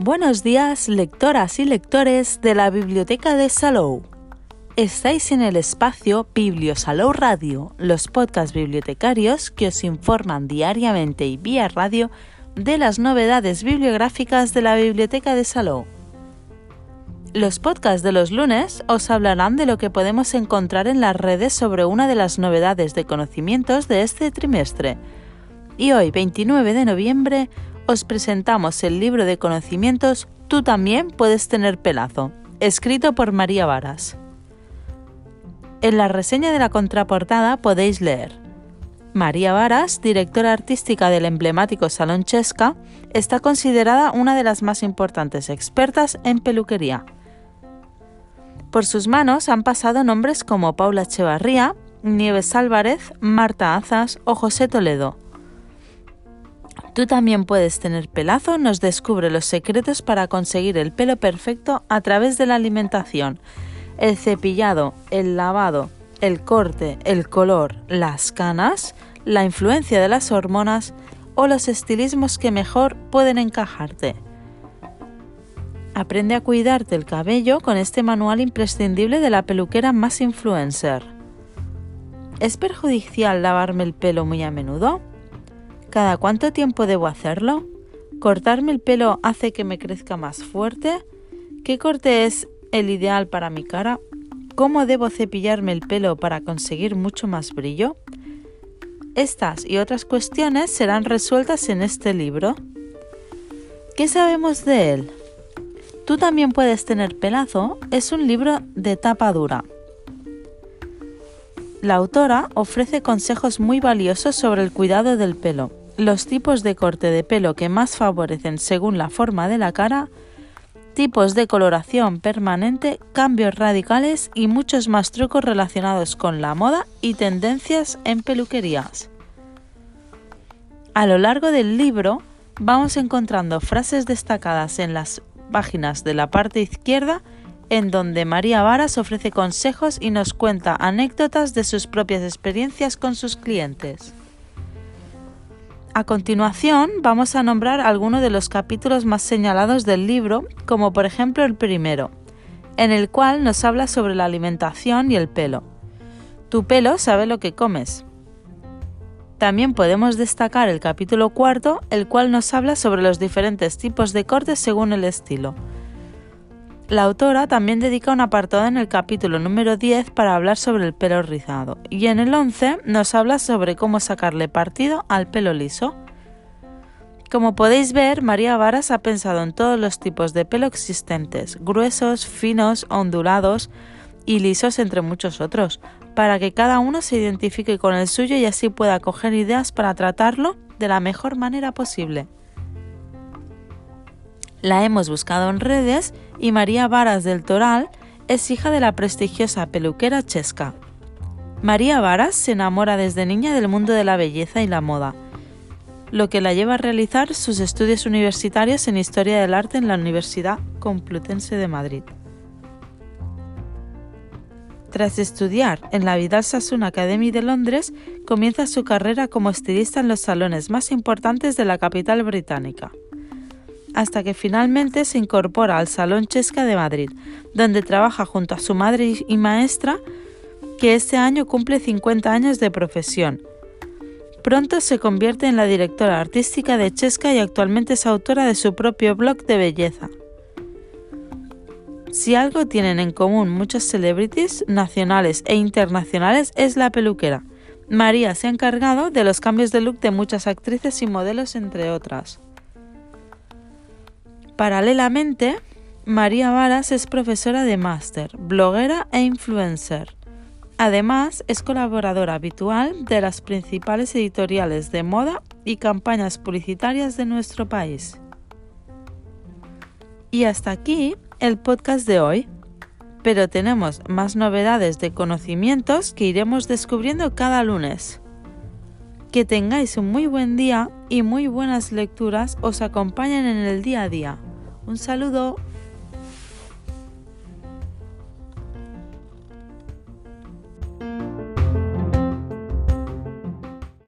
Buenos días, lectoras y lectores de la Biblioteca de Salou. Estáis en el espacio Bibliosalou Radio, los podcasts bibliotecarios que os informan diariamente y vía radio de las novedades bibliográficas de la Biblioteca de Salou. Los podcasts de los lunes os hablarán de lo que podemos encontrar en las redes sobre una de las novedades de conocimientos de este trimestre. Y hoy, 29 de noviembre, os presentamos el libro de conocimientos Tú también puedes tener pelazo, escrito por María Varas. En la reseña de la contraportada podéis leer María Varas, directora artística del emblemático Salón Chesca, está considerada una de las más importantes expertas en peluquería. Por sus manos han pasado nombres como Paula Echevarría, Nieves Álvarez, Marta Azas o José Toledo. Tú también puedes tener pelazo, nos descubre los secretos para conseguir el pelo perfecto a través de la alimentación, el cepillado, el lavado, el corte, el color, las canas, la influencia de las hormonas o los estilismos que mejor pueden encajarte. Aprende a cuidarte el cabello con este manual imprescindible de la peluquera más influencer. ¿Es perjudicial lavarme el pelo muy a menudo? ¿Cada cuánto tiempo debo hacerlo? ¿Cortarme el pelo hace que me crezca más fuerte? ¿Qué corte es el ideal para mi cara? ¿Cómo debo cepillarme el pelo para conseguir mucho más brillo? Estas y otras cuestiones serán resueltas en este libro. ¿Qué sabemos de él? Tú también puedes tener pelazo es un libro de tapa dura. La autora ofrece consejos muy valiosos sobre el cuidado del pelo, los tipos de corte de pelo que más favorecen según la forma de la cara, tipos de coloración permanente, cambios radicales y muchos más trucos relacionados con la moda y tendencias en peluquerías. A lo largo del libro vamos encontrando frases destacadas en las páginas de la parte izquierda en donde María Varas ofrece consejos y nos cuenta anécdotas de sus propias experiencias con sus clientes. A continuación vamos a nombrar algunos de los capítulos más señalados del libro, como por ejemplo el primero, en el cual nos habla sobre la alimentación y el pelo. Tu pelo sabe lo que comes. También podemos destacar el capítulo cuarto, el cual nos habla sobre los diferentes tipos de cortes según el estilo. La autora también dedica un apartado en el capítulo número 10 para hablar sobre el pelo rizado y en el 11 nos habla sobre cómo sacarle partido al pelo liso. Como podéis ver, María Varas ha pensado en todos los tipos de pelo existentes, gruesos, finos, ondulados y lisos entre muchos otros, para que cada uno se identifique con el suyo y así pueda coger ideas para tratarlo de la mejor manera posible. La hemos buscado en redes y María Varas del Toral es hija de la prestigiosa peluquera Chesca. María Varas se enamora desde niña del mundo de la belleza y la moda, lo que la lleva a realizar sus estudios universitarios en Historia del Arte en la Universidad Complutense de Madrid. Tras estudiar en la Vidal Sassoon Academy de Londres, comienza su carrera como estilista en los salones más importantes de la capital británica hasta que finalmente se incorpora al Salón Chesca de Madrid, donde trabaja junto a su madre y maestra, que este año cumple 50 años de profesión. Pronto se convierte en la directora artística de Chesca y actualmente es autora de su propio blog de belleza. Si algo tienen en común muchos celebrities nacionales e internacionales es la peluquera. María se ha encargado de los cambios de look de muchas actrices y modelos entre otras. Paralelamente, María Varas es profesora de máster, bloguera e influencer. Además, es colaboradora habitual de las principales editoriales de moda y campañas publicitarias de nuestro país. Y hasta aquí el podcast de hoy. Pero tenemos más novedades de conocimientos que iremos descubriendo cada lunes. Que tengáis un muy buen día y muy buenas lecturas os acompañen en el día a día. Un saludo.